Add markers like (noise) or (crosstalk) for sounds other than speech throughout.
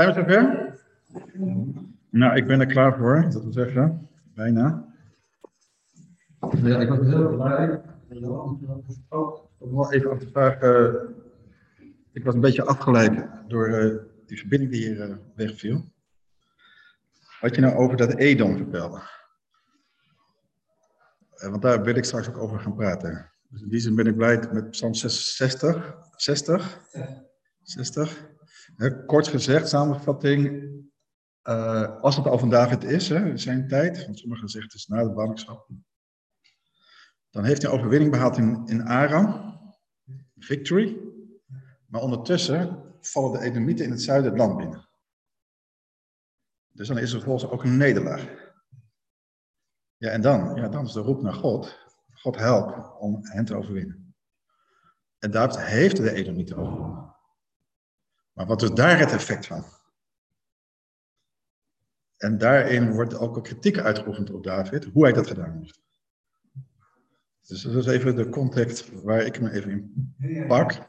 Zijn we zover? Nou, ik ben er klaar voor, dat wil zeggen, bijna. Ja, ik was heel blij. Om nog even af te vragen. Ik was een beetje afgeleid door uh, die verbinding die hier uh, wegviel. Wat je nou over dat Edom vertelde. Uh, want daar wil ik straks ook over gaan praten. Dus in die zin ben ik blij met Psalm 66. 60. 60. Kort gezegd, samenvatting. Uh, als het al van David is, hè, zijn tijd, want sommigen zeggen het is na de ballingschap. Dan heeft hij overwinning behaald in, in Aram. Victory. Maar ondertussen vallen de Edomieten in het zuiden het land binnen. Dus dan is er volgens ook een nederlaag. Ja, en dan? Ja, dan is de roep naar God. God help om hen te overwinnen. En David heeft de Edomieten overwonnen. Maar wat is daar het effect van? En daarin wordt ook kritiek uitgeoefend op David, hoe hij dat gedaan heeft. Dus dat is even de context waar ik me even in pak.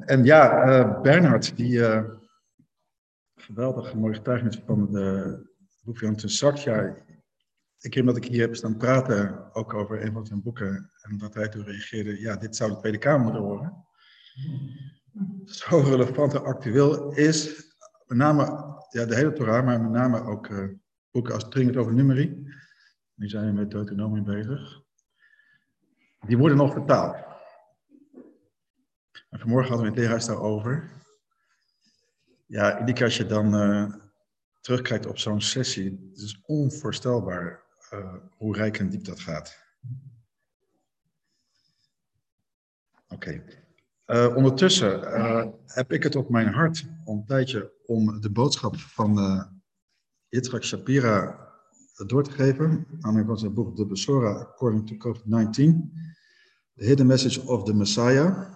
En ja, uh, Bernhard, die geweldig mooie getuigenis van de boek van Satya. Ik heb dat ik hier heb staan praten, ook over een van zijn boeken, en dat hij toen reageerde, ja, dit zou de Tweede Kamer moeten horen. Zo relevant en actueel is, met name ja, de hele Torah, maar met name ook uh, boeken als Dringend over Nummerie. Nu zijn we met Deuteronomie bezig. Die worden nog vertaald. En vanmorgen hadden we het leerhuis daarover. Ja, keer als je dan uh, terugkijkt op zo'n sessie, het is onvoorstelbaar uh, hoe rijk en diep dat gaat. Oké. Uh, ondertussen heb ik het op mijn hart om een tijdje om de boodschap van uh, Yitzhak Shapira door te geven. Aan van zijn boek The Besora According to COVID-19. The Hidden Message of the Messiah.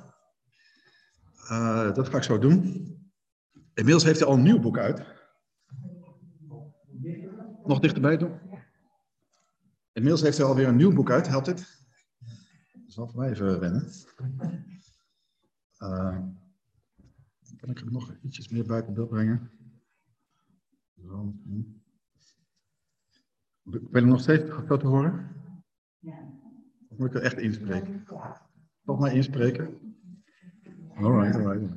Uh, dat ga ik zo doen. Inmiddels heeft hij al een nieuw boek uit. Nog dichterbij doen. Inmiddels heeft hij alweer een nieuw boek uit. Helpt het? Dat zal voor mij even wennen. Uh, kan ik er nog ietsjes meer buiten beeld brengen? Zo. Ben je nog steeds goed te horen? Ja. Of moet ik er echt inspreken? Toch maar inspreken? Alright, alright.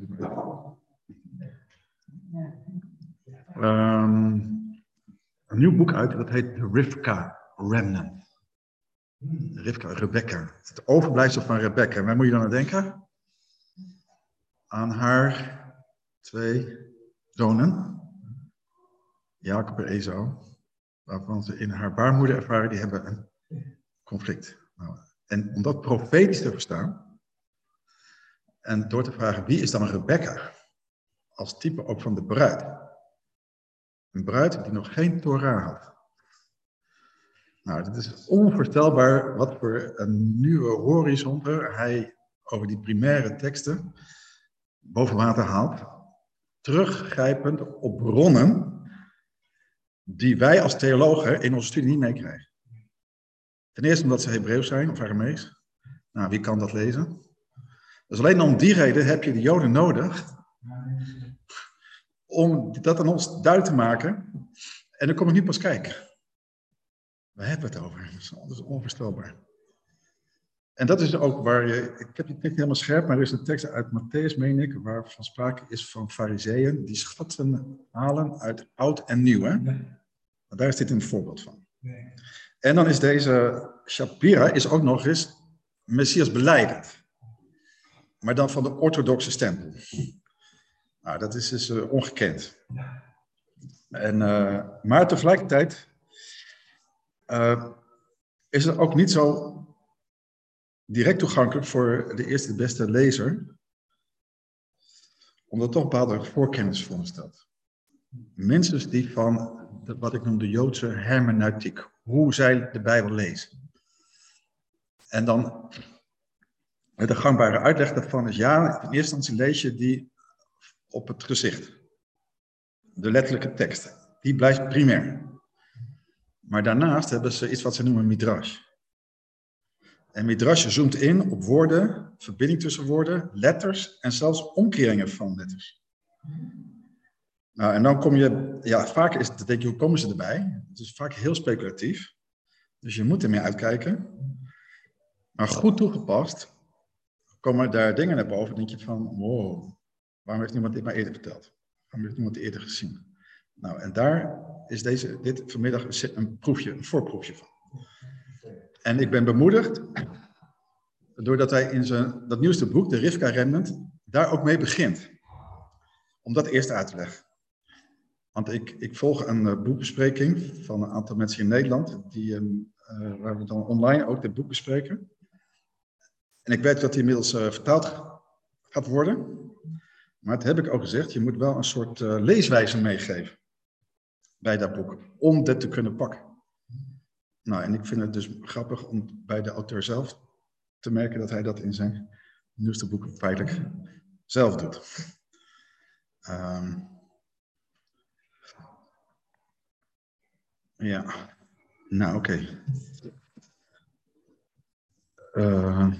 Um, een nieuw boek uit, dat heet Rivka Remnant. Rivka, Rebecca. Het overblijfsel van Rebecca. Waar moet je dan aan denken? Aan haar twee zonen, Jacob en Esau, waarvan ze in haar baarmoeder ervaren, die hebben een conflict. Nou, en om dat profetisch te verstaan, en door te vragen wie is dan Rebecca, als type ook van de bruid. Een bruid die nog geen Torah had. Nou, het is onvoorstelbaar wat voor een nieuwe horizon hij over die primaire teksten boven water haalt teruggrijpend op bronnen die wij als theologen in onze studie niet meekrijgen. Ten eerste omdat ze Hebreeuws zijn of Aramees. Nou, wie kan dat lezen? Dus alleen om die reden heb je de Joden nodig om dat aan ons duidelijk te maken. En dan kom ik nu pas kijken. Waar hebben we het over? Dat is onvoorstelbaar. En dat is ook waar je, ik heb het niet helemaal scherp, maar er is een tekst uit Matthäus, meen ik, waar van sprake is van fariseeën die schatten halen uit oud en nieuw. Hè? Daar is dit een voorbeeld van. Nee. En dan is deze Shapira is ook nog eens Messias beleidend. Maar dan van de orthodoxe stempel. Nou, dat is dus uh, ongekend. En, uh, maar tegelijkertijd uh, is het ook niet zo direct toegankelijk voor de eerste beste lezer, omdat toch bepaalde voorkennis voor stelt. Mensen die van wat ik noem de Joodse hermeneutiek, hoe zij de Bijbel lezen. En dan de gangbare uitleg daarvan is ja, in eerste instantie lees je die op het gezicht. De letterlijke tekst. Die blijft primair. Maar daarnaast hebben ze iets wat ze noemen midrash. En Midrash zoomt in op woorden, verbinding tussen woorden, letters en zelfs omkeringen van letters. Nou, en dan kom je, ja, vaak is het, denk je, hoe komen ze erbij? Het is vaak heel speculatief. Dus je moet ermee uitkijken. Maar goed toegepast, komen daar dingen naar boven. denk je van, wow, waarom heeft niemand dit maar eerder verteld? Waarom heeft niemand dit eerder gezien? Nou, en daar is deze, dit vanmiddag een proefje, een voorproefje van. En ik ben bemoedigd, doordat hij in zijn, dat nieuwste boek, de Rivka Remnant, daar ook mee begint. Om dat eerst uit te leggen. Want ik, ik volg een uh, boekbespreking van een aantal mensen in Nederland, die, uh, waar we dan online ook dit boek bespreken. En ik weet dat die inmiddels uh, vertaald gaat worden. Maar dat heb ik ook gezegd, je moet wel een soort leeswijze meegeven bij dat boek, om dit te kunnen pakken. Nou, en ik vind het dus grappig om bij de auteur zelf te merken dat hij dat in zijn nieuwste boek feitelijk zelf doet. Um, ja, nou oké. Uh,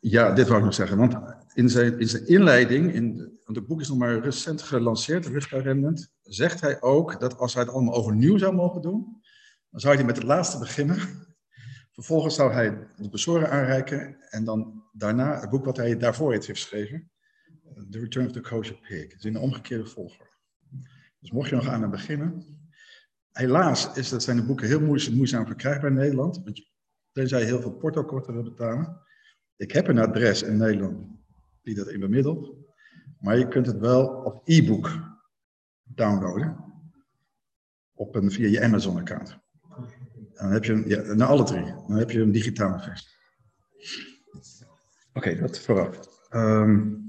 ja, dit wou ik nog zeggen, want in zijn, in zijn inleiding, in, want het boek is nog maar recent gelanceerd, Rivka Remnant, zegt hij ook dat als hij het allemaal overnieuw zou mogen doen, dan zou hij met het laatste beginnen. Vervolgens zou hij de bezoren aanreiken en dan daarna het boek wat hij daarvoor heeft geschreven, The Return of the Kosher Pig. Dus in de omgekeerde volgorde. Dus mocht je nog aan het beginnen. Helaas is dat zijn de boeken heel moeizaam, moeizaam verkrijgbaar in Nederland. Want tenzij je heel veel portokorten wil betalen. Ik heb een adres in Nederland die dat in bemiddelt. Maar je kunt het wel op e-book downloaden. Op een, via je Amazon-account. Dan heb je een, ja, naar alle drie. Dan heb je een digitale versie. Oké, okay, dat vooraf. Um,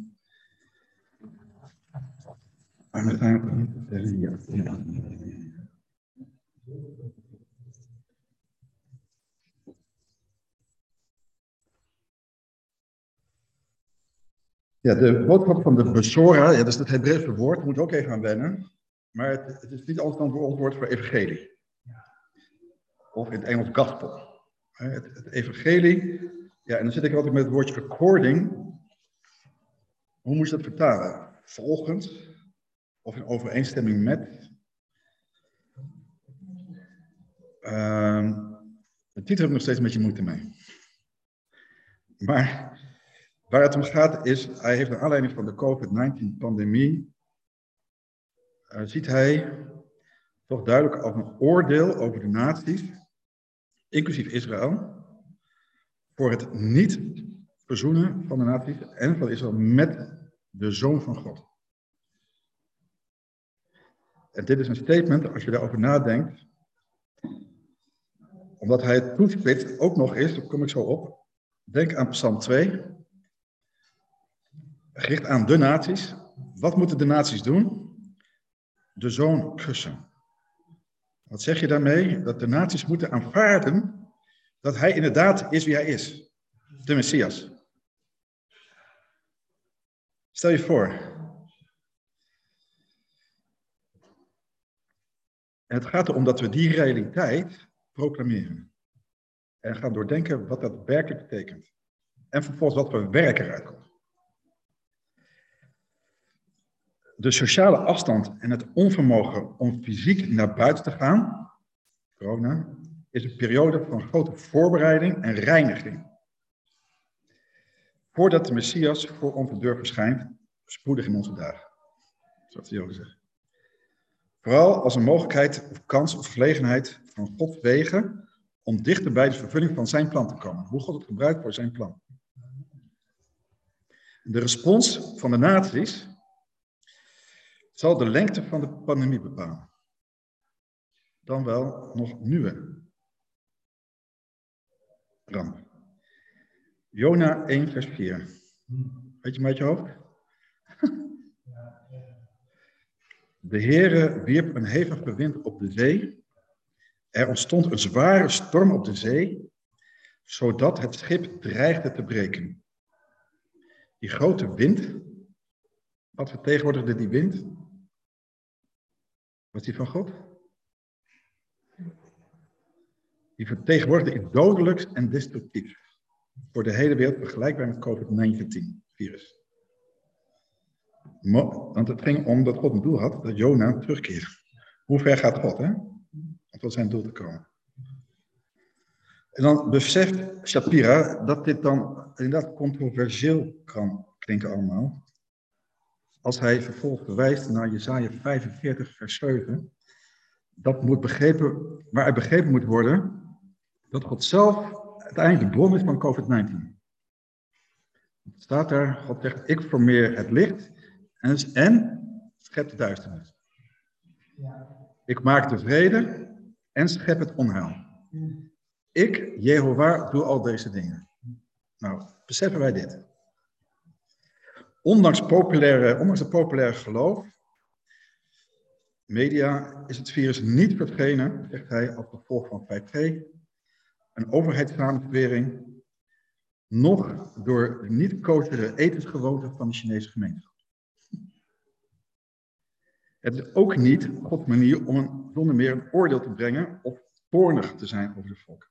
ja, de boodschap van de Besora, ja, dat is het Hebreeuwse woord, moet ook even aan wennen. Maar het, het is niet altijd een woord voor evangelie of in het Engels gospel. Het, het, evangelie, ja, en dan zit ik altijd met het woordje according. Hoe moet je dat vertalen? Volgens, of in overeenstemming met. Uh, de titel heb ik nog steeds een beetje moeite mee. Maar waar het om gaat is, hij heeft naar aanleiding van de COVID-19-pandemie, uh, ziet hij toch duidelijk als een oordeel over de naties inclusief Israël, voor het niet verzoenen van de naties en van Israël met de Zoon van God. En dit is een statement, als je daarover nadenkt, omdat hij het toespitst ook nog is, daar kom ik zo op. Denk aan Psalm 2, gericht aan de naties. Wat moeten de naties doen? De zoon kussen. Wat zeg je daarmee? Dat de naties moeten aanvaarden dat hij inderdaad is wie hij is. De Messias. Stel je voor. Het gaat erom dat we die realiteit proclameren. En gaan doordenken wat dat werkelijk betekent. En vervolgens wat voor werk eruit komt. De sociale afstand en het onvermogen om fysiek naar buiten te gaan, corona, is een periode van grote voorbereiding en reiniging. Voordat de Messias voor onze deur verschijnt, spoedig in onze dagen. Zoals de Joden zeggen. Vooral als een mogelijkheid of kans of gelegenheid van God wegen om dichter bij de vervulling van zijn plan te komen. Hoe God het gebruikt voor zijn plan. De respons van de naties zal de lengte van de pandemie bepalen. Dan wel nog nieuwe ramp. Jona 1, vers 4. Weet je met je hoofd? (laughs) De Heere wierp een hevige wind op de zee. Er ontstond een zware storm op de zee, zodat het schip dreigde te breken. Die grote wind, wat vertegenwoordigde die wind? Was die van God? Die vertegenwoordigde iets dodelijks en destructiefs. Voor de hele wereld vergelijkbaar met COVID-19-virus. Want het ging om dat God een doel had, dat Jona terugkeerde. Hoe ver gaat God, hè? Om tot zijn doel te komen. En dan beseft Shapira dat dit dan inderdaad controversieel kan klinken allemaal. Als hij vervolgens verwijst naar Jesaja 45 vers 7. Dat moet begrepen, waaruit begrepen moet worden dat God zelf uiteindelijk de bron is van COVID-19. Het staat daar, God zegt, ik formeer het licht en, en schep de duisternis. Ik maak de vrede en schep het onheil. Ik, Jehovah, doe al deze dingen. Nou, beseffen wij dit. Ondanks, het populaire geloof, media, is het virus niet verdwenen, zegt hij, als gevolg van 5G, een overheidssamenwerking, nog door de niet-kostere etensgewoonten van de Chinese gemeenschap. Het is ook niet Gods manier om een, zonder meer een oordeel te brengen of toornig te zijn over de volk.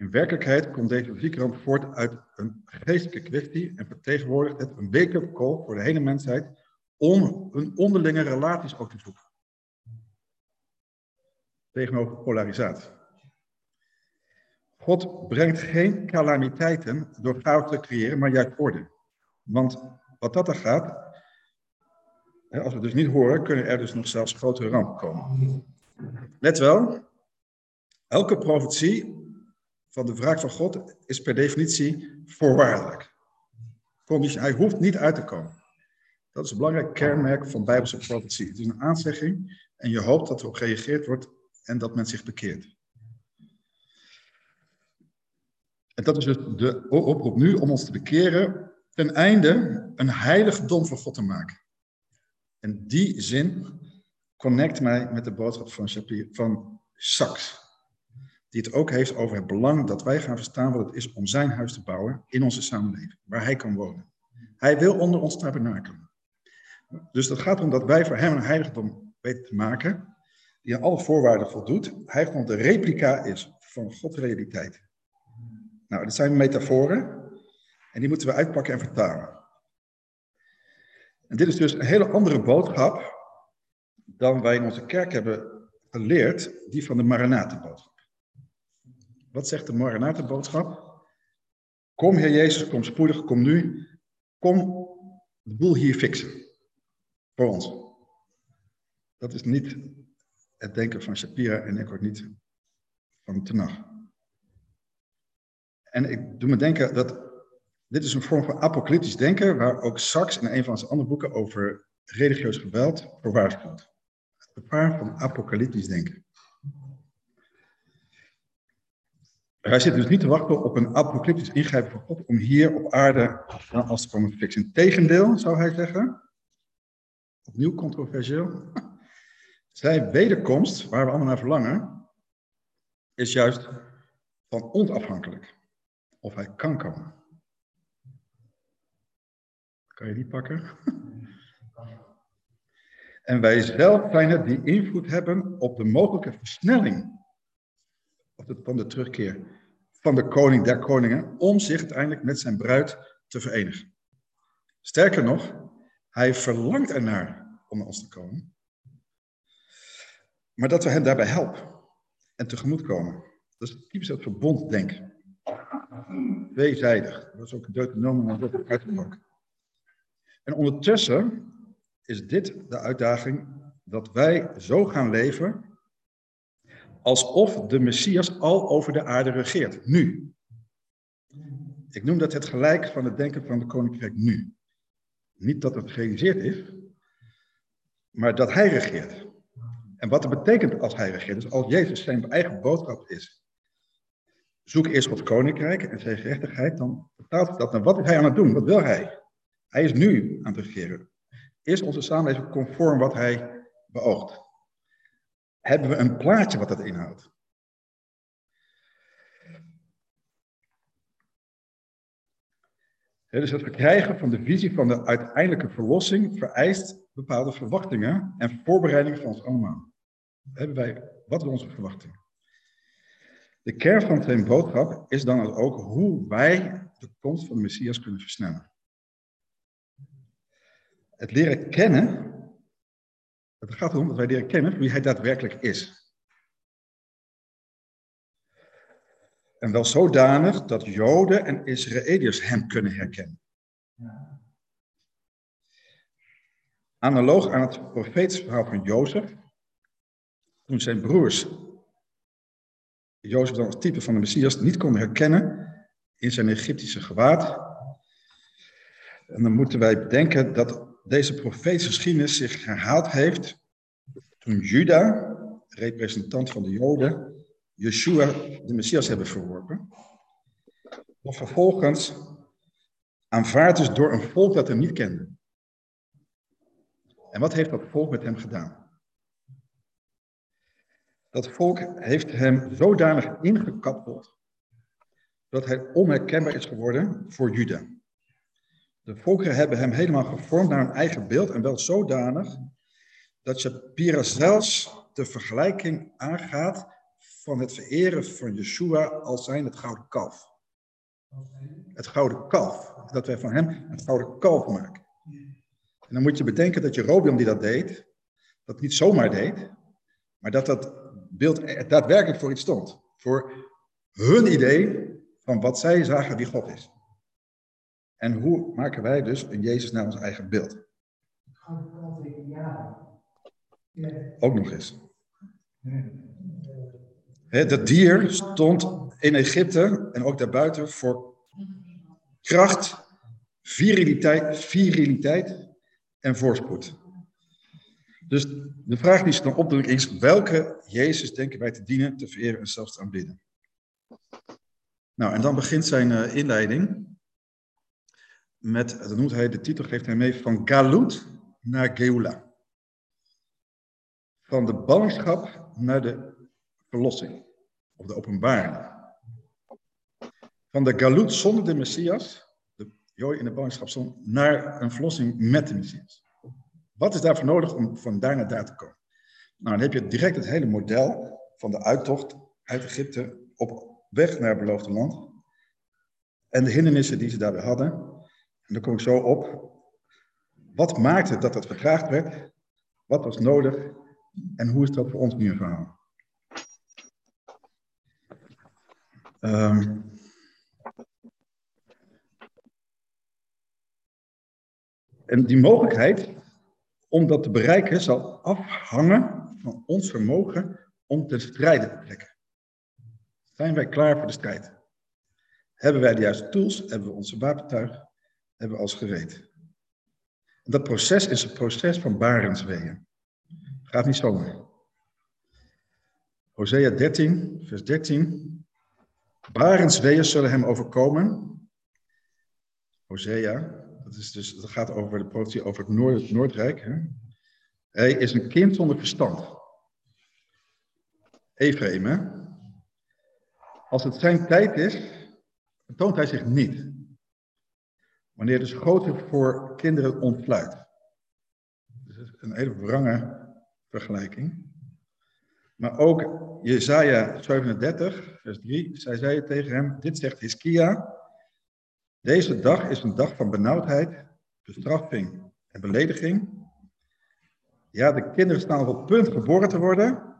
In werkelijkheid komt deze muziekramp voort uit een geestelijke kwestie en vertegenwoordigt het een wake-up call voor de hele mensheid om een onderlinge relaties ook te zoeken. Tegenover polarisatie. God brengt geen calamiteiten door chaos te creëren, maar juist orde. Want wat dat er gaat, als we dus niet horen, kunnen er dus nog zelfs grotere rampen komen. Let wel, elke profetie van de wraak van God is per definitie voorwaardelijk. Hij hoeft niet uit te komen. Dat is een belangrijk kenmerk van Bijbelse profetie. Het is een aanzegging en je hoopt dat erop gereageerd wordt en dat men zich bekeert. En dat is dus de oproep nu om ons te bekeren, ten einde een heiligdom van God te maken. En die zin connect mij met de boodschap van, Shapir, van. Die het ook heeft over het belang dat wij gaan verstaan wat het is om zijn huis te bouwen in onze samenleving, waar hij kan wonen. Hij wil onder ons tabernakelen. Dus dat gaat om dat wij voor hem een heiligdom weten te maken, die aan alle voorwaarden voldoet. Heiligdom de replica is van Gods realiteit. Nou, dat zijn metaforen en die moeten we uitpakken en vertalen. En dit is dus een hele andere boodschap dan wij in onze kerk hebben geleerd, die van de Maranatenboodschap. Wat zegt de Maranatenboodschap? Kom Heer Jezus, kom spoedig, kom nu. Kom de boel hier fixen. Voor ons. Dat is niet het denken van Shapira en ik ook niet van Tenach. En ik doe me denken dat dit is een vorm van apocalyptisch denken, waar ook Sachs in een van zijn andere boeken over religieus geweld voor waarschuwt. Het gevaar van apocalyptisch denken. Hij zit dus niet te wachten op een apocalyptisch ingrijpen van God om hier op aarde als te komen fixen. Integendeel, zou hij zeggen, opnieuw controversieel, (laughs) zijn wederkomst, waar we allemaal naar verlangen, is juist van ons afhankelijk. Of hij kan komen. Kan je die pakken? (laughs) En wij zelf zijn het die invloed hebben op de mogelijke versnelling van de terugkeer van de koning der koningen, om zich uiteindelijk met zijn bruid te verenigen. Sterker nog, hij verlangt ernaar om ons te komen. Maar dat we hem daarbij helpen en tegemoet komen. Dat is typisch het verbonddenken. Tweezijdig. Dat is ook een Deuteronomium dat uitgepakken. En ondertussen is dit de uitdaging dat wij zo gaan leven alsof de Messias al over de aarde regeert, nu. Ik noem dat het gelijk van het denken van de koninkrijk nu. Niet dat het gerealiseerd is, maar dat hij regeert. En wat het betekent als hij regeert, dus als Jezus zijn eigen boodschap is. Zoek eerst Gods koninkrijk en zijn gerechtigheid, dan vertaalt dat naar wat is hij aan het doen? Wat wil hij? Hij is nu aan het regeren. Is onze samenleving conform wat hij beoogt? Hebben we een plaatje wat dat inhoudt? dus het verkrijgen van de visie van de uiteindelijke verlossing vereist bepaalde verwachtingen en voorbereidingen van ons allemaal. Hebben wij, wat is onze verwachting? De kern van zijn boodschap is dan ook hoe wij de komst van de Messias kunnen versnellen. Het leren kennen, het gaat erom dat wij leren kennen wie hij daadwerkelijk is. En wel zodanig dat Joden en Israëliërs hem kunnen herkennen. Analoog aan het profeetisch verhaal van Jozef, toen zijn broers Jozef dan als type van de Messias niet konden herkennen in zijn Egyptische gewaad. En dan moeten wij bedenken dat deze profetische geschiedenis zich herhaald heeft toen Juda, representant van de Joden, Yeshua, de Messias, hebben verworpen. Of vervolgens aanvaard is door een volk dat hem niet kende. En wat heeft dat volk met hem gedaan? Dat volk heeft hem zodanig ingekappeld dat hij onherkenbaar is geworden voor Juda. De volkeren hebben hem helemaal gevormd naar hun eigen beeld en wel zodanig dat Shapira zelfs de vergelijking aangaat van het vereren van Yeshua als zijn het gouden kalf. Het gouden kalf. Dat wij van hem het gouden kalf maken. En dan moet je bedenken dat Jerobeam die dat deed, dat niet zomaar deed, maar dat dat beeld daadwerkelijk voor iets stond. Voor hun idee van wat zij zagen wie God is. En hoe maken wij dus een Jezus naar ons eigen beeld? Ook nog eens. Het dier stond in Egypte en ook daarbuiten voor kracht, viriliteit, viriliteit en voorspoed. Dus de vraag die ze dan opdrukken is, welke Jezus denken wij te dienen, te vereren en zelfs te aanbidden? Nou, en dan begint zijn uh, inleiding met, dat noemt hij, de titel geeft hij mee, van Galut naar Geula. Van de ballingschap naar de verlossing, of de openbaring. Van de Galut zonder de Messias, de jooi in de ballingschap naar een verlossing met de Messias. Wat is daarvoor nodig om van daar naar daar te komen? Nou, dan heb je direct het hele model van de uittocht uit Egypte op weg naar het beloofde land. En de hindernissen die ze daarbij hadden. En daar kom ik zo op. Wat maakte dat dat vertraagd werd? Wat was nodig? En hoe is dat voor ons nu een verhaal? Um, en die mogelijkheid om dat te bereiken zal afhangen van ons vermogen om te strijden te. Zijn wij klaar voor de strijd? Hebben wij de juiste tools? Hebben we onze wapentuig? Hebben we als gereed? dat proces is het proces van barensweeën. Gaat niet zomaar. Hosea 13, vers 13. Barensweeën zullen hem overkomen. Hosea dat, is dus, dat gaat over de profetie over het Noord, Noordrijk. Hè? Hij is een kind zonder verstand. Ephraim, hè? Als het zijn tijd is, toont hij zich niet. Wanneer de schoten voor kinderen ontfluit. Dus is een hele wrange vergelijking. Maar ook Jesaja 37, vers 3, zij zei tegen hem, dit zegt Hiskia, deze dag is een dag van benauwdheid, bestraffing en belediging. Ja, de kinderen staan op het punt geboren te worden,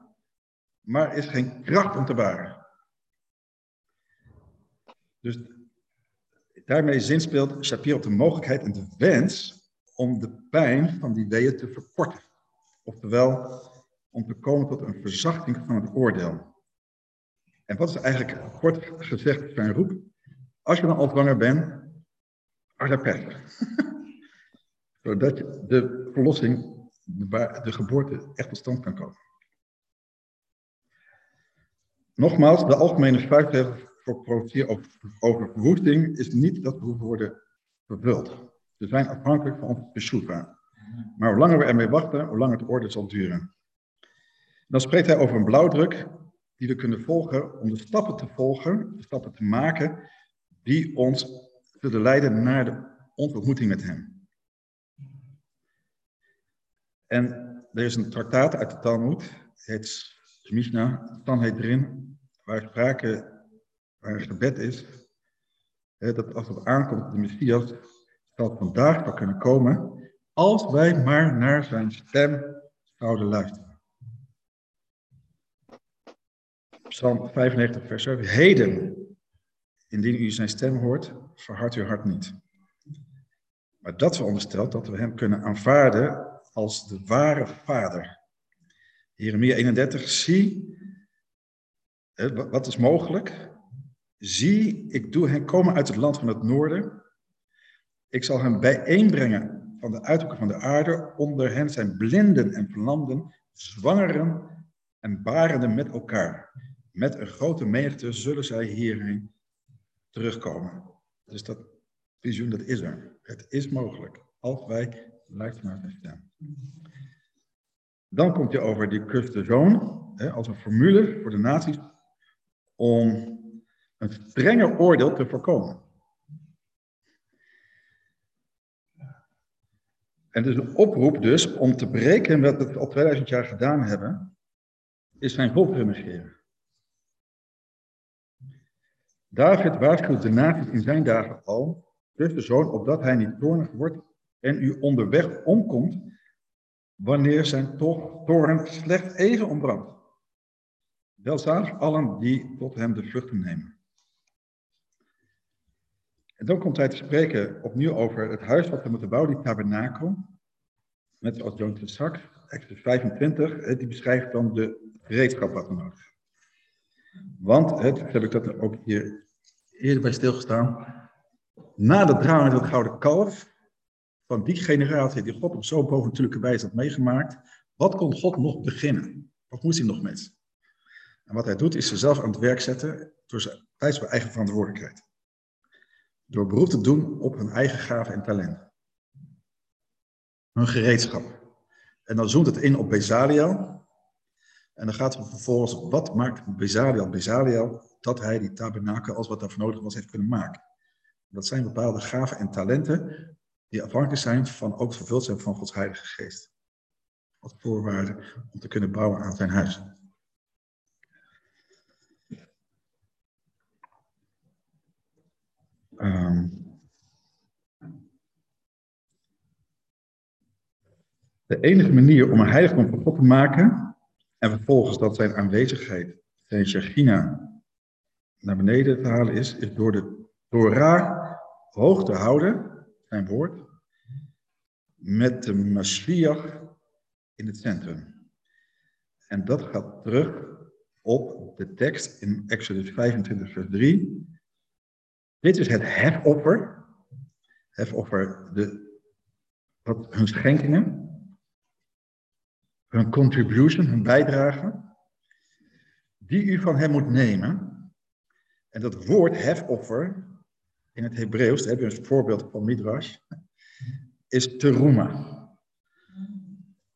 maar er is geen kracht om te baren. Dus daarmee zinspeelt Shapiro op de mogelijkheid en de wens om de pijn van die weeën te verkorten. Oftewel, om te komen tot een verzachting van het oordeel. En wat is eigenlijk kort gezegd zijn roep? Als je dan ontvanger bent, harder pech. (laughs) Zodat de verlossing, de geboorte echt tot stand kan komen. Nogmaals, de algemene vuistregel over verwoesting is niet dat we worden vervuld. We zijn afhankelijk van ons beshoefa. Maar hoe langer we ermee wachten, hoe langer het orde zal duren. Dan spreekt hij over een blauwdruk die we kunnen volgen om de stappen te volgen, de stappen te maken die ons zullen leiden naar de ontmoeting met hem. En er is een traktaat uit de Talmud, het heet erin, waar sprake, waar gebed is, hè, dat als het aankomt, de Messias zal vandaag wel kunnen komen Als wij maar naar zijn stem zouden luisteren. Psalm 95, vers 7. Heden, indien u zijn stem hoort, verhard uw hart niet. Maar dat veronderstelt dat we hem kunnen aanvaarden als de ware vader. Jeremia 31, zie, wat is mogelijk? Zie, ik doe hen komen uit het land van het noorden. Ik zal hen bijeenbrengen van de uithoeken van de aarde. Onder hen zijn blinden en verlamden, zwangeren en barenden met elkaar. Met een grote menigte zullen zij hierheen terugkomen. Dus dat visioen, dat is er. Het is mogelijk, luisteren naar zijn stem. Dan komt je over die curse zoon, als een formule voor de naties om een strenger oordeel te voorkomen. En dus een oproep dus om te breken wat we al 2000 jaar gedaan hebben, is zijn volk remerciëren. David waarschuwt de naties in zijn dagen al, dus de zoon, opdat hij niet toornig wordt en u onderweg omkomt, wanneer zijn toorn slecht even ontbrandt. Welzalig allen die tot hem de vlucht nemen. En dan komt hij te spreken opnieuw over het huis wat we moeten bouwen, die tabernakel. Net zoals John Tessak, Exodus 25, die beschrijft dan de gereedschap wat we nodig Want, het, heb ik dat ook hier eerder bij stilgestaan, na de drang met het gouden kalf, van die generatie die God op zo'n bovennatuurlijke wijze had meegemaakt, wat kon God nog beginnen? Wat moest hij nog met? En wat hij doet, is zichzelf aan het werk zetten door zijn, bij zijn eigen verantwoordelijkheid. Door beroep te doen op hun eigen gaven en talenten. Hun gereedschap. En dan zoomt het in op Bezaliel. En dan gaat het vervolgens, wat maakt Bezaliel Bezaliel dat hij die tabernakel, als wat daarvoor nodig was, heeft kunnen maken. Dat zijn bepaalde gaven en talenten die afhankelijk zijn van ook vervuld zijn van Gods Heilige Geest. Als voorwaarde om te kunnen bouwen aan zijn huis. Ehm, de enige manier om een heiligdom van God te maken en vervolgens dat zijn aanwezigheid, zijn Shechina, naar beneden te halen is, is door de Torah hoog te houden, zijn woord, met de Mashiach in het centrum. En dat gaat terug op de tekst in Exodus 25, vers 3. Dit is het hefoffer. Hefoffer, de, hun schenkingen. Hun contribution, hun bijdrage. Die u van hem moet nemen. En dat woord hefoffer, in het Hebreeuws, daar hebben we een voorbeeld van Midrash, is teruma.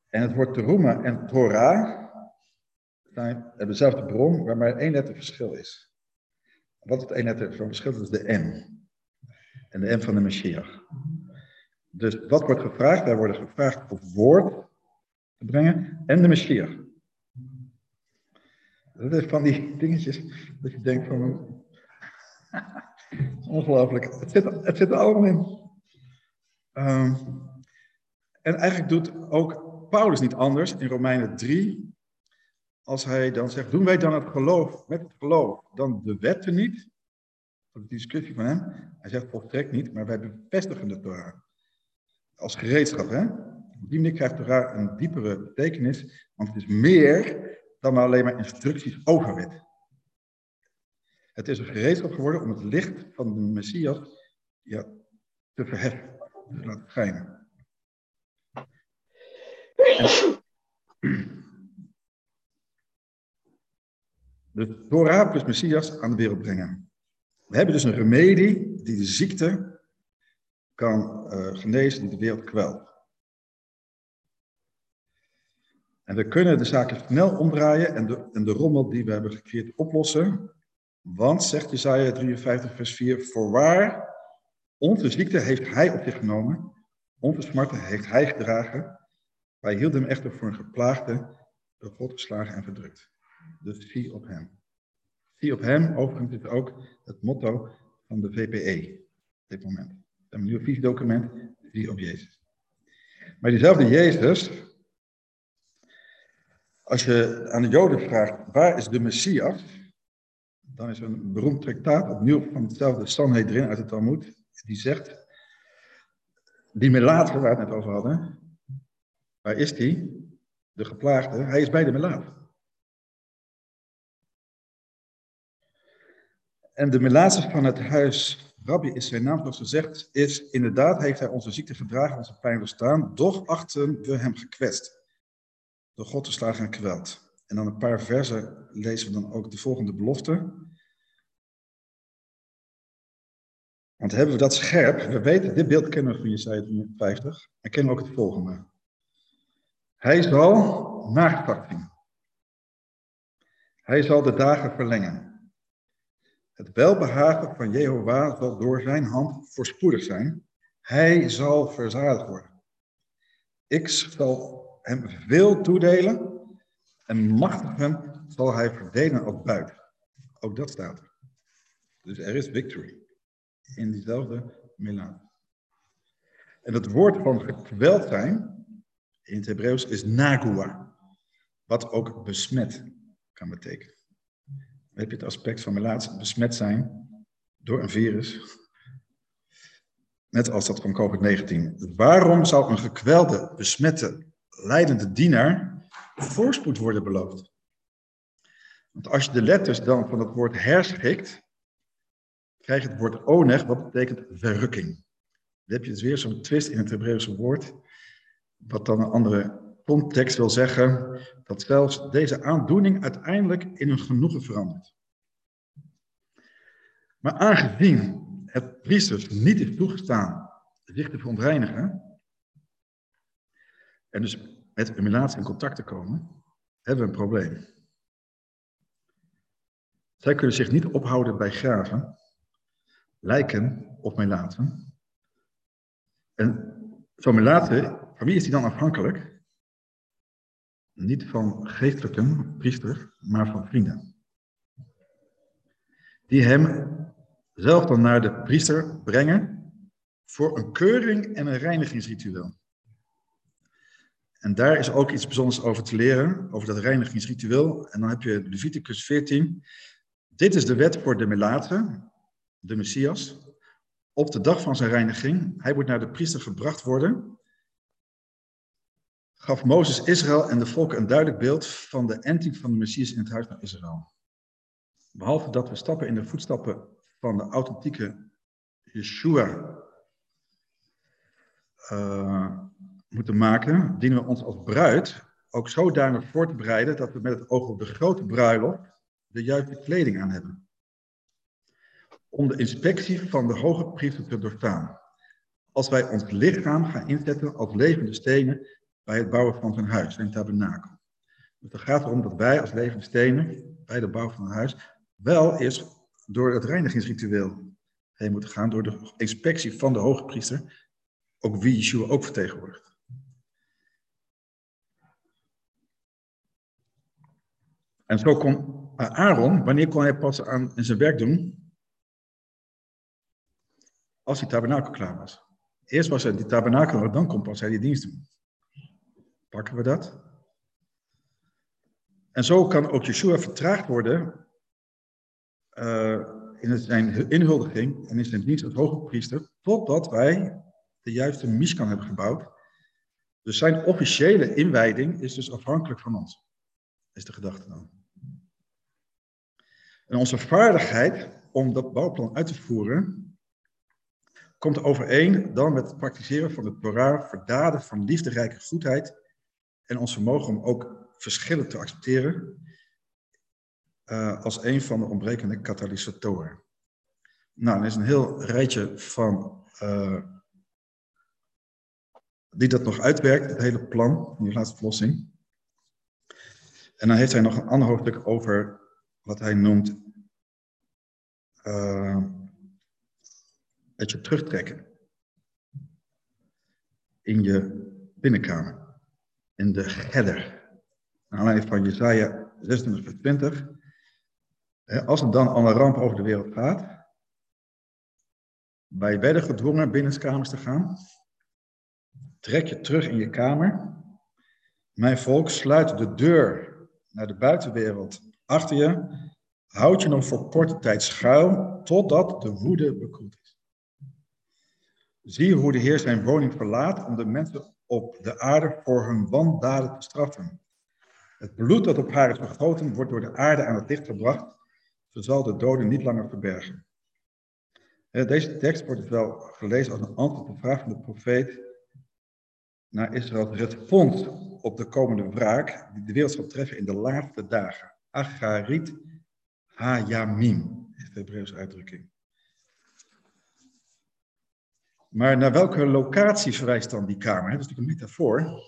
En het woord teruma en Torah hebben dezelfde bron, waar maar één letter verschil is. Wat het letter van verschil? Is de M. En de M van de Messias. Dus wat wordt gevraagd? Wij worden gevraagd om woord te brengen en de Messias. Dat is van die dingetjes dat je denkt van... (laughs) Ongelooflijk. Het zit, het zit er allemaal in. Um, en eigenlijk doet ook Paulus niet anders in Romeinen 3. Als hij dan zegt, doen wij dan het geloof, met het geloof, dan de wetten niet? Is die discussie van hem. Hij zegt volstrekt niet, maar wij bevestigen de Torah. Als gereedschap, hè? Op die manier krijgt Torah een diepere betekenis, want het is meer dan alleen maar instructies over wet. Het is een gereedschap geworden om het licht van de Messias ja, te verheffen, te laten schijnen. De Torah plus Messias aan de wereld brengen. We hebben dus een remedie die de ziekte kan uh, genezen, die de wereld kwelt. En we kunnen de zaken snel omdraaien en de, en de rommel die we hebben gecreëerd oplossen. Want, zegt Jesaja 53, vers 4, voorwaar, onze ziekte heeft hij op zich genomen, onze smarten heeft hij gedragen. Wij hielden hem echter voor een geplaagde, door God geslagen en verdrukt. Dus zie op hem. Zie op hem, overigens is ook het motto van de VPE op dit moment. Een nieuw visiedocument, zie op Jezus. Maar diezelfde Jezus, als je aan de Joden vraagt, waar is de Messias? Dan is er een beroemd traktaat, opnieuw van hetzelfde Sanhedrin uit het Talmud, die zegt, die melaat waar we het net over hadden, waar is die? De geplaagde, hij is bij de melaat. En de melaatse van het huis Rabbi is zijn naam, zoals gezegd, is inderdaad heeft hij onze ziekte gedragen, onze pijn doorstaan, doch achten we hem gekwetst. Door God te slagen en kweld. En dan een paar versen lezen we dan ook de volgende belofte. Want hebben we dat scherp, we weten, dit beeld kennen we van Jesaja 50, en kennen we ook het volgende. Hij zal nagedacht Hij zal de dagen verlengen. Het welbehagen van Jehovah zal door zijn hand voorspoedig zijn. Hij zal verzadigd worden. Ik zal hem veel toedelen en machtigen zal hij verdelen als buiten. Ook dat staat er. Dus er is victory in diezelfde Milaan. En het woord van gekweld zijn in het Hebreeuws is nagua, wat ook besmet kan betekenen heb je het aspect van melaats besmet zijn door een virus. Net als dat van COVID-19. Waarom zou een gekwelde, besmette, leidende dienaar voorspoed worden beloofd? Want als je de letters dan van het woord herschikt, krijg je het woord oneg, wat betekent verrukking. Dan heb je dus weer zo'n twist in het Hebreeuwse woord, wat dan een andere context wil zeggen dat zelfs deze aandoening uiteindelijk in een genoegen verandert. Maar aangezien het priesters niet is toegestaan zich te verontreinigen, en dus met melaats in contact te komen, hebben we een probleem. Zij kunnen zich niet ophouden bij graven, lijken of melaten. En zo'n melaten, van wie is die dan afhankelijk? Niet van geestelijke priesters, maar van vrienden. Die hem zelf dan naar de priester brengen voor een keuring en een reinigingsritueel. En daar is ook iets bijzonders over te leren, over dat reinigingsritueel. En dan heb je Leviticus 14. Dit is de wet voor de Melaten, de Messias. Op de dag van zijn reiniging, hij moet naar de priester gebracht worden gaf Mozes Israël en de volken een duidelijk beeld van de enting van de Messias in het huis van Israël. Behalve dat we stappen in de voetstappen van de authentieke Yeshua uh, moeten maken, dienen we ons als bruid ook zodanig voor te bereiden dat we met het oog op de grote bruiloft de juiste kleding aan hebben. Om de inspectie van de hoge priester te doorstaan. Als wij ons lichaam gaan inzetten als levende stenen bij het bouwen van zijn huis, zijn tabernakel. Dus het gaat erom dat wij als levende stenen bij de bouw van een huis wel eens door het reinigingsritueel heen moeten gaan, door de inspectie van de hoge priester, ook wie Yeshua ook vertegenwoordigt. En zo kon Aaron, wanneer kon hij pas aan in zijn werk doen? Als die tabernakel klaar was. Eerst was hij die tabernakel, dan kon pas hij die dienst doen. Pakken we dat? En zo kan ook Yeshua vertraagd worden uh, in zijn inhuldiging en in zijn dienst als hoge priester, totdat wij de juiste miskan hebben gebouwd. Dus zijn officiële inwijding is dus afhankelijk van ons, is de gedachte dan. En onze vaardigheid om dat bouwplan uit te voeren, komt overeen dan met het praktiseren van de Torah, verdaden van liefderijke goedheid en ons vermogen om ook verschillen te accepteren uh, als een van de ontbrekende katalysatoren. Nou, er is een heel rijtje van uh, die dat nog uitwerkt, het hele plan die laatste verlossing. En dan heeft hij nog een ander hoofdstuk over wat hij noemt uh, het je terugtrekken in je binnenkamer in de Gedder. Naar aanleiding van Jesaja 26, vers 20. Als er dan al een ramp over de wereld gaat, wij werden gedwongen binnenskamers te gaan. Trek je terug in je kamer. Mijn volk, sluit de deur naar de buitenwereld achter je. Houd je nog voor korte tijd schuil totdat de woede bekoeld is. Zie hoe de Heer zijn woning verlaat om de mensen op de aarde voor hun wandaden te straffen. Het bloed dat op haar is vergoten wordt door de aarde aan het licht gebracht. Ze zal de doden niet langer verbergen. Deze tekst wordt dus wel gelezen als een antwoord op de vraag van de profeet naar Israëls respons op de komende wraak die de wereld zal treffen in de laatste dagen. Acharit Hayamim is de Hebreeuwse uitdrukking. Maar naar welke locatie verwijst dan die kamer? Dat is natuurlijk een metafoor.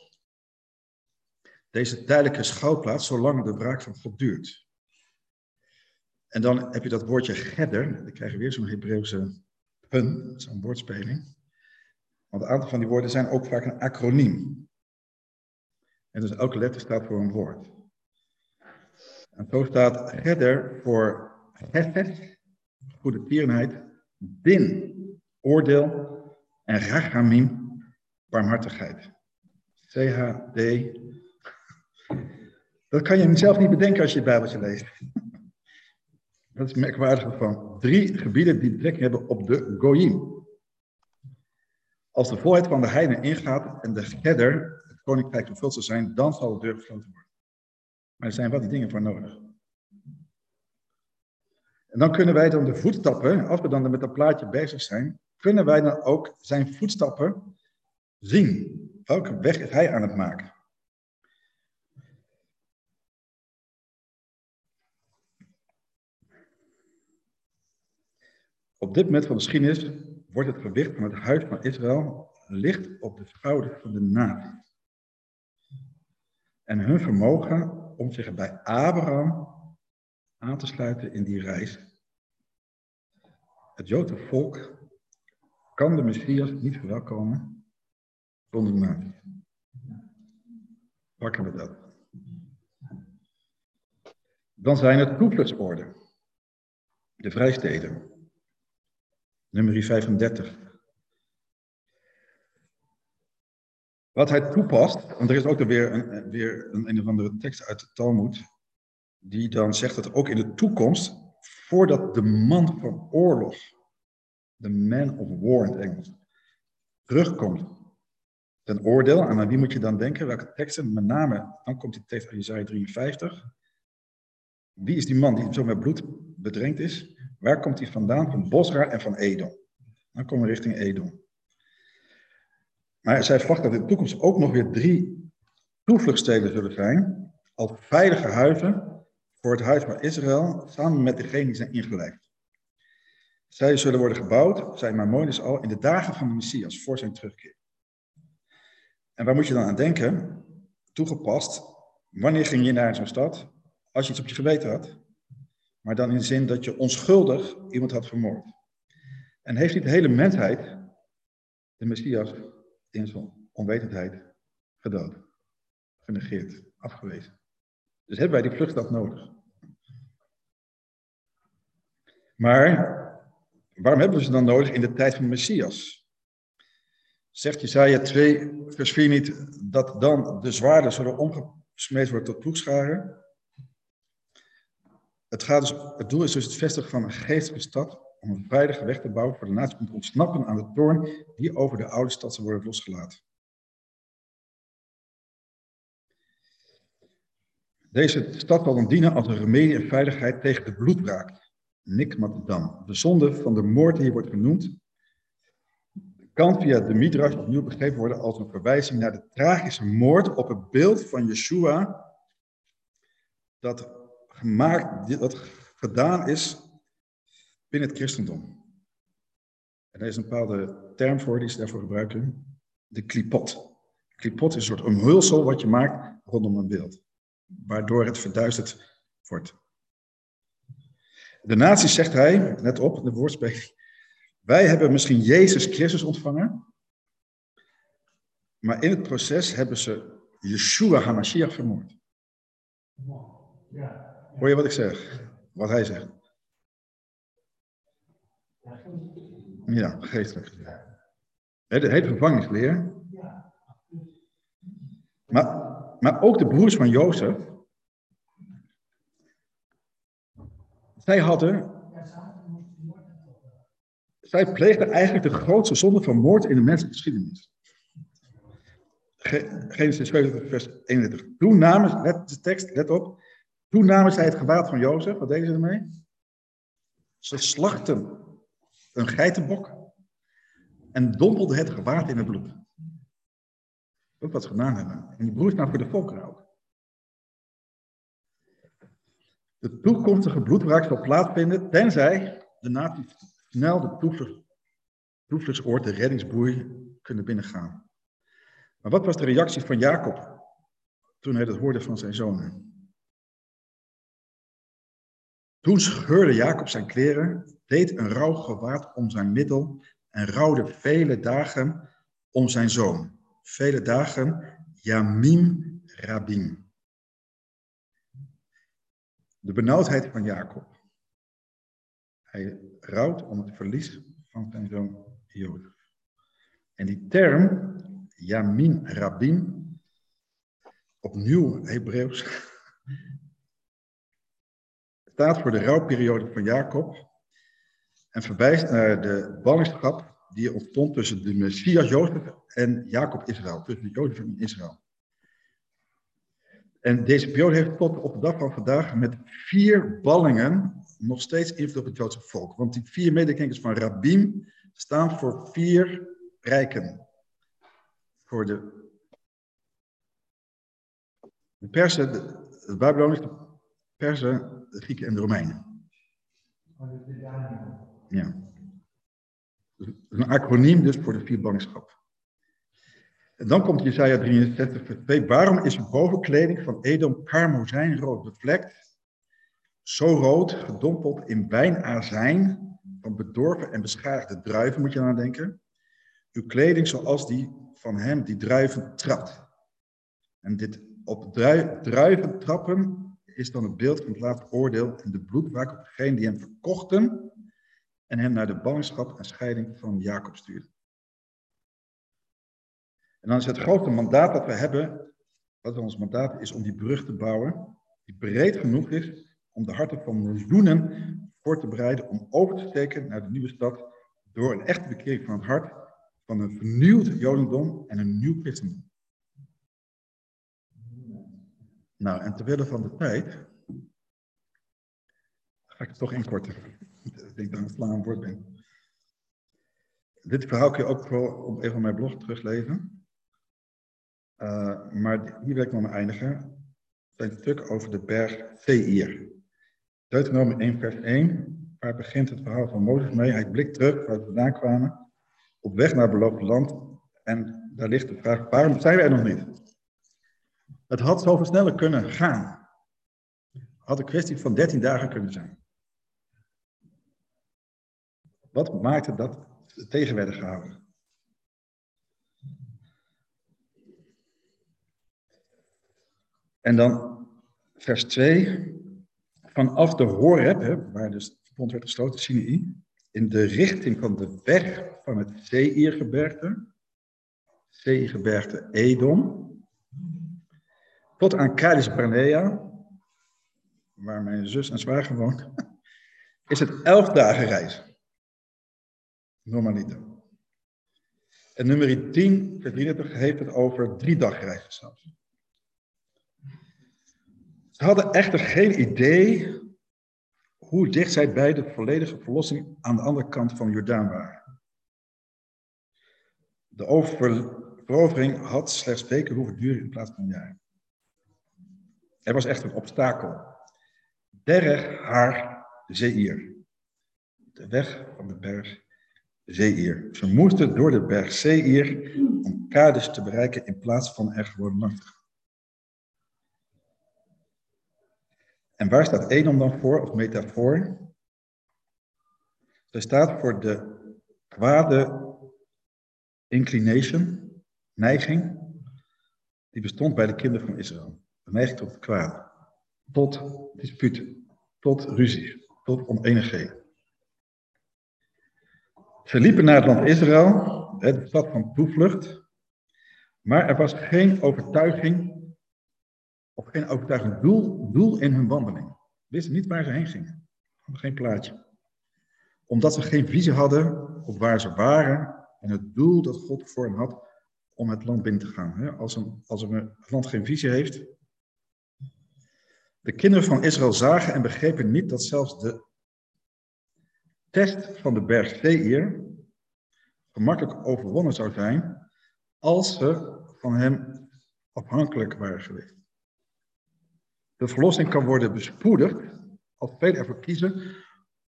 Deze tijdelijke schouwplaats, zolang de wraak van God duurt. En dan heb je dat woordje gedder, dan krijg je weer zo'n Hebreeuwse pun, zo'n woordspeling. Want een aantal van die woorden zijn ook vaak een acroniem. En dus elke letter staat voor een woord. En zo staat gedder voor hefes, goede tierenheid, din, oordeel en rachamim, barmhartigheid. CHD. Dat kan je zelf niet bedenken als je het Bijbeltje leest. (laughs) Dat is merkwaardig van drie gebieden die betrekking hebben op de Goyim. Als de volheid van de heiden ingaat en de gedder, het koninkrijk vervuld zal zijn, dan zal de deur gesloten worden. Maar er zijn wel die dingen voor nodig. En dan kunnen wij dan de voetstappen, als we dan met dat plaatje bezig zijn, kunnen wij dan ook zijn voetstappen zien. Welke weg is hij aan het maken? Op dit moment van de geschiedenis wordt het gewicht van het huis van Israël licht op de schouders van de natie. En hun vermogen om zich bij Abraham aan te sluiten in die reis. Het Joodse volk kan de Messias niet verwelkomen zonder de natie. Pakken we dat. Dan zijn het toevluchtsorden. De vrijsteden nummer 35. Wat hij toepast, want er is ook weer een, weer een, een of andere tekst uit de Talmud, die dan zegt dat ook in de toekomst, voordat de man van oorlog, de man of war in het Engels, terugkomt ten oordeel, en aan wie moet je dan denken? Welke teksten? Met name, dan komt die tekst uit Jezaja 53. Wie is die man die zo met bloed bedrenkt is? Waar komt hij vandaan? Van Bosra en van Edom. Dan komen we richting Edom. Maar zij verwacht dat in de toekomst ook nog weer drie toevluchtsteden zullen zijn. Als veilige huizen voor het huis van Israël, samen met degenen die zijn ingelijfd. Zij zullen worden gebouwd, zei Maimonides al, in de dagen van de Messias, voor zijn terugkeer. En waar moet je dan aan denken? Toegepast, wanneer ging je naar zo'n stad? Als je iets op je geweten had. Maar dan in de zin dat je onschuldig iemand had vermoord. En heeft niet de hele mensheid de Messias in zijn onwetendheid gedood, genegeerd, afgewezen. Dus hebben wij die vluchtstad nodig. Maar waarom hebben we ze dan nodig in de tijd van de Messias? Zegt Jesaja 2, vers 4 niet dat dan de zwaarden zullen omgesmeed worden tot ploegscharen? Het, gaat dus, het doel is dus het vestigen van een geestelijke stad om een veilige weg te bouwen voor de natie om te ontsnappen aan de toorn die over de oude stad zal worden losgelaten. Deze stad zal dan dienen als een remedie en veiligheid tegen de bloedbraak. Nikmatdam. De zonde van de moord die hier wordt genoemd, kan via de Midrash opnieuw begrepen worden als een verwijzing naar de tragische moord op het beeld van Yeshua, dat gemaakt, dat gedaan is binnen het christendom. En er is een bepaalde term voor die ze daarvoor gebruiken. De klipot. Klipot is een soort omhulsel wat je maakt rondom een beeld. Waardoor het verduisterd wordt. De natie zegt hij, net op, de woordspeling. Wij hebben misschien Jezus Christus ontvangen. Maar in het proces hebben ze Yeshua HaMashiach vermoord. Hoor je wat ik zeg? Wat hij zegt? Ja, geestelijk. Het heet gevangenisleer. Maar, maar ook de broers van Jozef, zij hadden, zij pleegden eigenlijk de grootste zonde van moord in de menselijke geschiedenis. Genesis 27, vers 31. Toen namen, let de tekst, let op. Toen namen zij het gewaad van Jozef. Wat deden ze ermee? Ze slachten een geitenbok en dompelden het gewaad in het bloed. Ook wat ze gedaan hebben. En die broers nou voor de volkeren ook. De toekomstige bloedbraak zal plaatsvinden, tenzij de natie snel de toevluchtsoord, de reddingsboei, kunnen binnengaan. Maar wat was de reactie van Jacob toen hij dat hoorde van zijn zonen? Toen scheurde Jacob zijn kleren, deed een rouw gewaad om zijn middel en rouwde vele dagen om zijn zoon. Vele dagen Yamim Rabim. De benauwdheid van Jacob. Hij rouwt om het verlies van zijn zoon Jozef. En die term Yamin Rabin, opnieuw Hebreeuws, (laughs) staat voor de rouwperiode van Jacob en verwijst naar de ballingschap die ontstond tussen de Messias Jozef en Jacob Israël, tussen Jozef en Israël. En deze periode heeft tot op de dag van vandaag met vier ballingen nog steeds invloed op het Joodse volk. Want die vier mededenkers van Rabim staan voor vier rijken voor de, de Persen, de, de de Persen, de Grieken en de Romeinen. Ja. Een acroniem dus voor de vier bangschap. En dan komt Jesaja 63, vers 2. Waarom is uw bovenkleding van Edom karmozijnrood bevlekt? Zo rood, gedompeld in wijnazijn van bedorven en beschadigde druiven, moet je aan denken. Uw kleding zoals die van hem die druiven trapt. En dit op druiven trappen is dan het beeld van het laatste oordeel en de bloedwraak op degene die hem verkochten en hem naar de ballingschap en scheiding van Jacob stuurden. En dan is het grote mandaat dat we hebben, wat ons mandaat is om die brug te bouwen, die breed genoeg is om de harten van miljoenen voor te bereiden om over te steken naar de nieuwe stad door een echte bekering van het hart van een vernieuwd Jodendom en een nieuw christendom. Nou, en terwille van de tijd ga ik het toch inkorten. Ik (laughs) denk dat ik slaan woord ben. Dit verhaal kun je ook op een van mijn blog teruglezen. Uh, maar hier wil ik nog maar eindigen. Het stuk over de berg Seir. Deuteronomie 1 vers 1, waar begint het verhaal van Mozes mee. Hij blikt terug waar we vandaan kwamen op weg naar beloofd land. En daar ligt de vraag, waarom zijn we er nog niet? Het had zoveel sneller kunnen gaan. Had een kwestie van 13 dagen kunnen zijn. Wat maakte dat ze tegen werden gehouden? En dan vers 2. Vanaf de Horeb, waar dus de bond werd gesloten, Sinai, in de richting van de weg van het Seirgebergte, Seirgebergte Edom, tot aan Kades Barnea, waar mijn zus en zwager woont, (laughs) is het elf dagen reis. Normaliter. En nummer 10, vers 33, heeft het over drie dag reizen zelfs. Ze hadden echter geen idee hoe dicht zij bij de volledige verlossing aan de andere kant van Jordaan waren. De verovering had slechts weken hoeven duren in plaats van jaren. Er was echt een obstakel. Berg haar Zeir. De weg van de berg Zeir. Ze moesten door de berg Zeir om Kades te bereiken in plaats van er gewoon langs te gaan. En waar staat Edom dan voor, of metafoor? Zij staat voor de kwade inclination, neiging, die bestond bij de kinderen van Israël. De neiging tot kwade, tot dispuut, tot ruzie, tot oneenigheden. Ze liepen naar het land Israël, de stad van toevlucht, Maar er was geen overtuiging of geen overtuigend doel, doel in hun wandeling. Wisten niet waar ze heen gingen. Geen plaatje. Omdat ze geen visie hadden op waar ze waren en het doel dat God voor hen had om het land binnen te gaan. Als een, als een land geen visie heeft. De kinderen van Israël zagen en begrepen niet dat zelfs de test van de berg Seir gemakkelijk overwonnen zou zijn als ze van hem afhankelijk waren geweest. De verlossing kan worden bespoedigd als velen ervoor kiezen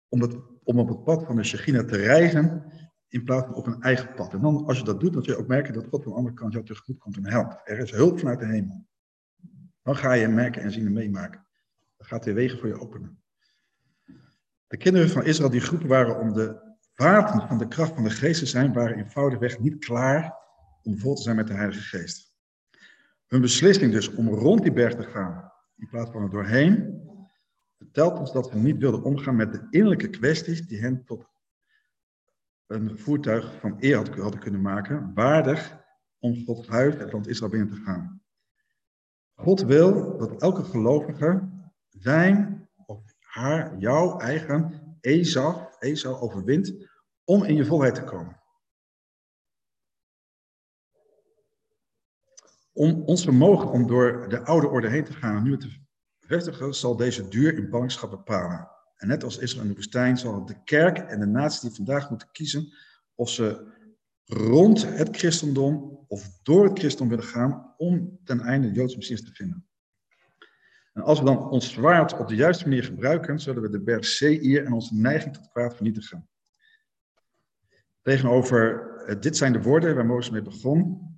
om, het, om op het pad van de Shechina te reizen in plaats van op een eigen pad. En dan, als je dat doet, dan zul je ook merken dat God van de andere kant jou tegemoet komt en helpt. Er is hulp vanuit de hemel. Dan ga je merken en zien en meemaken. Dan gaat de wegen voor je openen. De kinderen van Israël die groepen waren om de vaten van de kracht van de geest te zijn, waren eenvoudigweg niet klaar om vol te zijn met de Heilige Geest. Hun beslissing dus om rond die berg te gaan, in plaats van er doorheen, vertelt ons dat ze niet wilden omgaan met de innerlijke kwesties die hen tot een voertuig van eer hadden kunnen maken, waardig om Gods huis, het land Israël, binnen te gaan. God wil dat elke gelovige zijn of haar, jouw eigen Esau, Esau overwint om in je volheid te komen. Om ons vermogen om door de oude orde heen te gaan en nu te vestigen, zal deze duur in ballingschap bepalen. En net als Israël in de woestijn zal de kerk en de naties die vandaag moeten kiezen of ze rond het christendom of door het christendom willen gaan om ten einde de Joodse Messias te vinden. En als we dan ons zwaard op de juiste manier gebruiken, zullen we de berg Seir en onze neiging tot kwaad vernietigen. Tegenover, eh, dit zijn de woorden waar Mozes mee begon.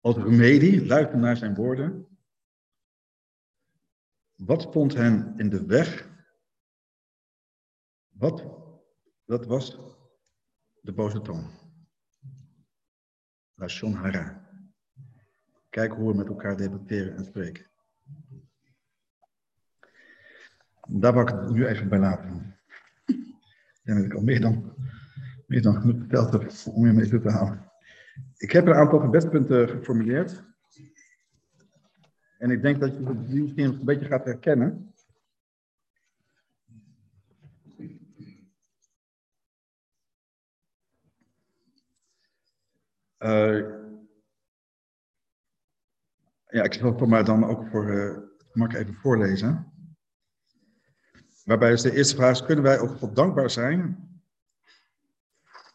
Als remedie, luisteren naar zijn woorden. Wat stond hen in de weg? Wat? Dat was de boze toon. Lashon hara. Kijk hoe we met elkaar debatteren en spreken. Daar wil ik het nu even bij laten. Ik denk dat ik al meer dan, meer dan genoeg verteld heb om je mee te halen. Ik heb een aantal verbetpunten geformuleerd. En ik denk dat je die misschien een beetje gaat herkennen. Uh, ja, ik zal het mij dan ook voor uh, mag even voorlezen. Waarbij is de eerste vraag is, kunnen wij ook dankbaar zijn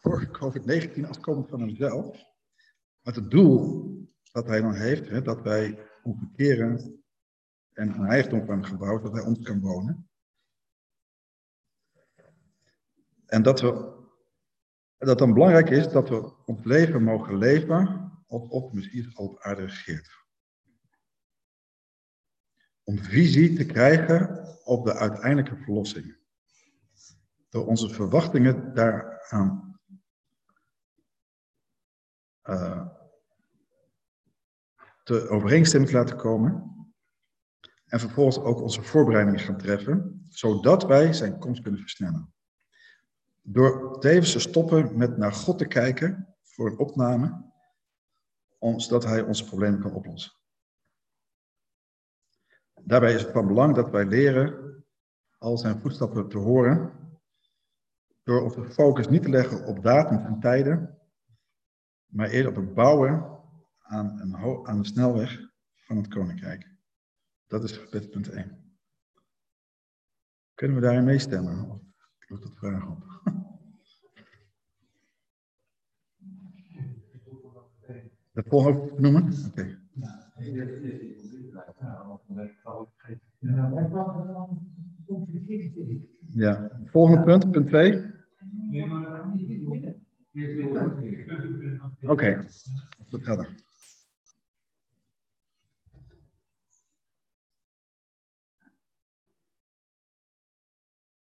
voor COVID-19 als van hemzelf? Het doel dat hij dan heeft, hè, dat wij ons keren en een heiligdom van gebouwd, dat hij ons kan wonen. En dat, we, dat dan belangrijk is dat we ons leven mogen leven op op Messias op aarde regeert. Om visie te krijgen op de uiteindelijke verlossing. Door onze verwachtingen daaraan uh, te overeenstemming te laten komen. En vervolgens ook onze voorbereidingen gaan treffen, zodat wij zijn komst kunnen versnellen. Door tevens te stoppen met naar God te kijken voor een opname, zodat Hij onze problemen kan oplossen. Daarbij is het van belang dat wij leren al zijn voetstappen te horen, door onze focus niet te leggen op datums en tijden, maar eerder op het bouwen aan een, aan de snelweg van het koninkrijk. Dat is gebedspunt 1. Kunnen we daarin meestemmen? Ik dat vragen op? (laughs) De volgende noemen? Oké. Okay. Ja, volgende punt, punt 2. Oké, okay. dat gaat er.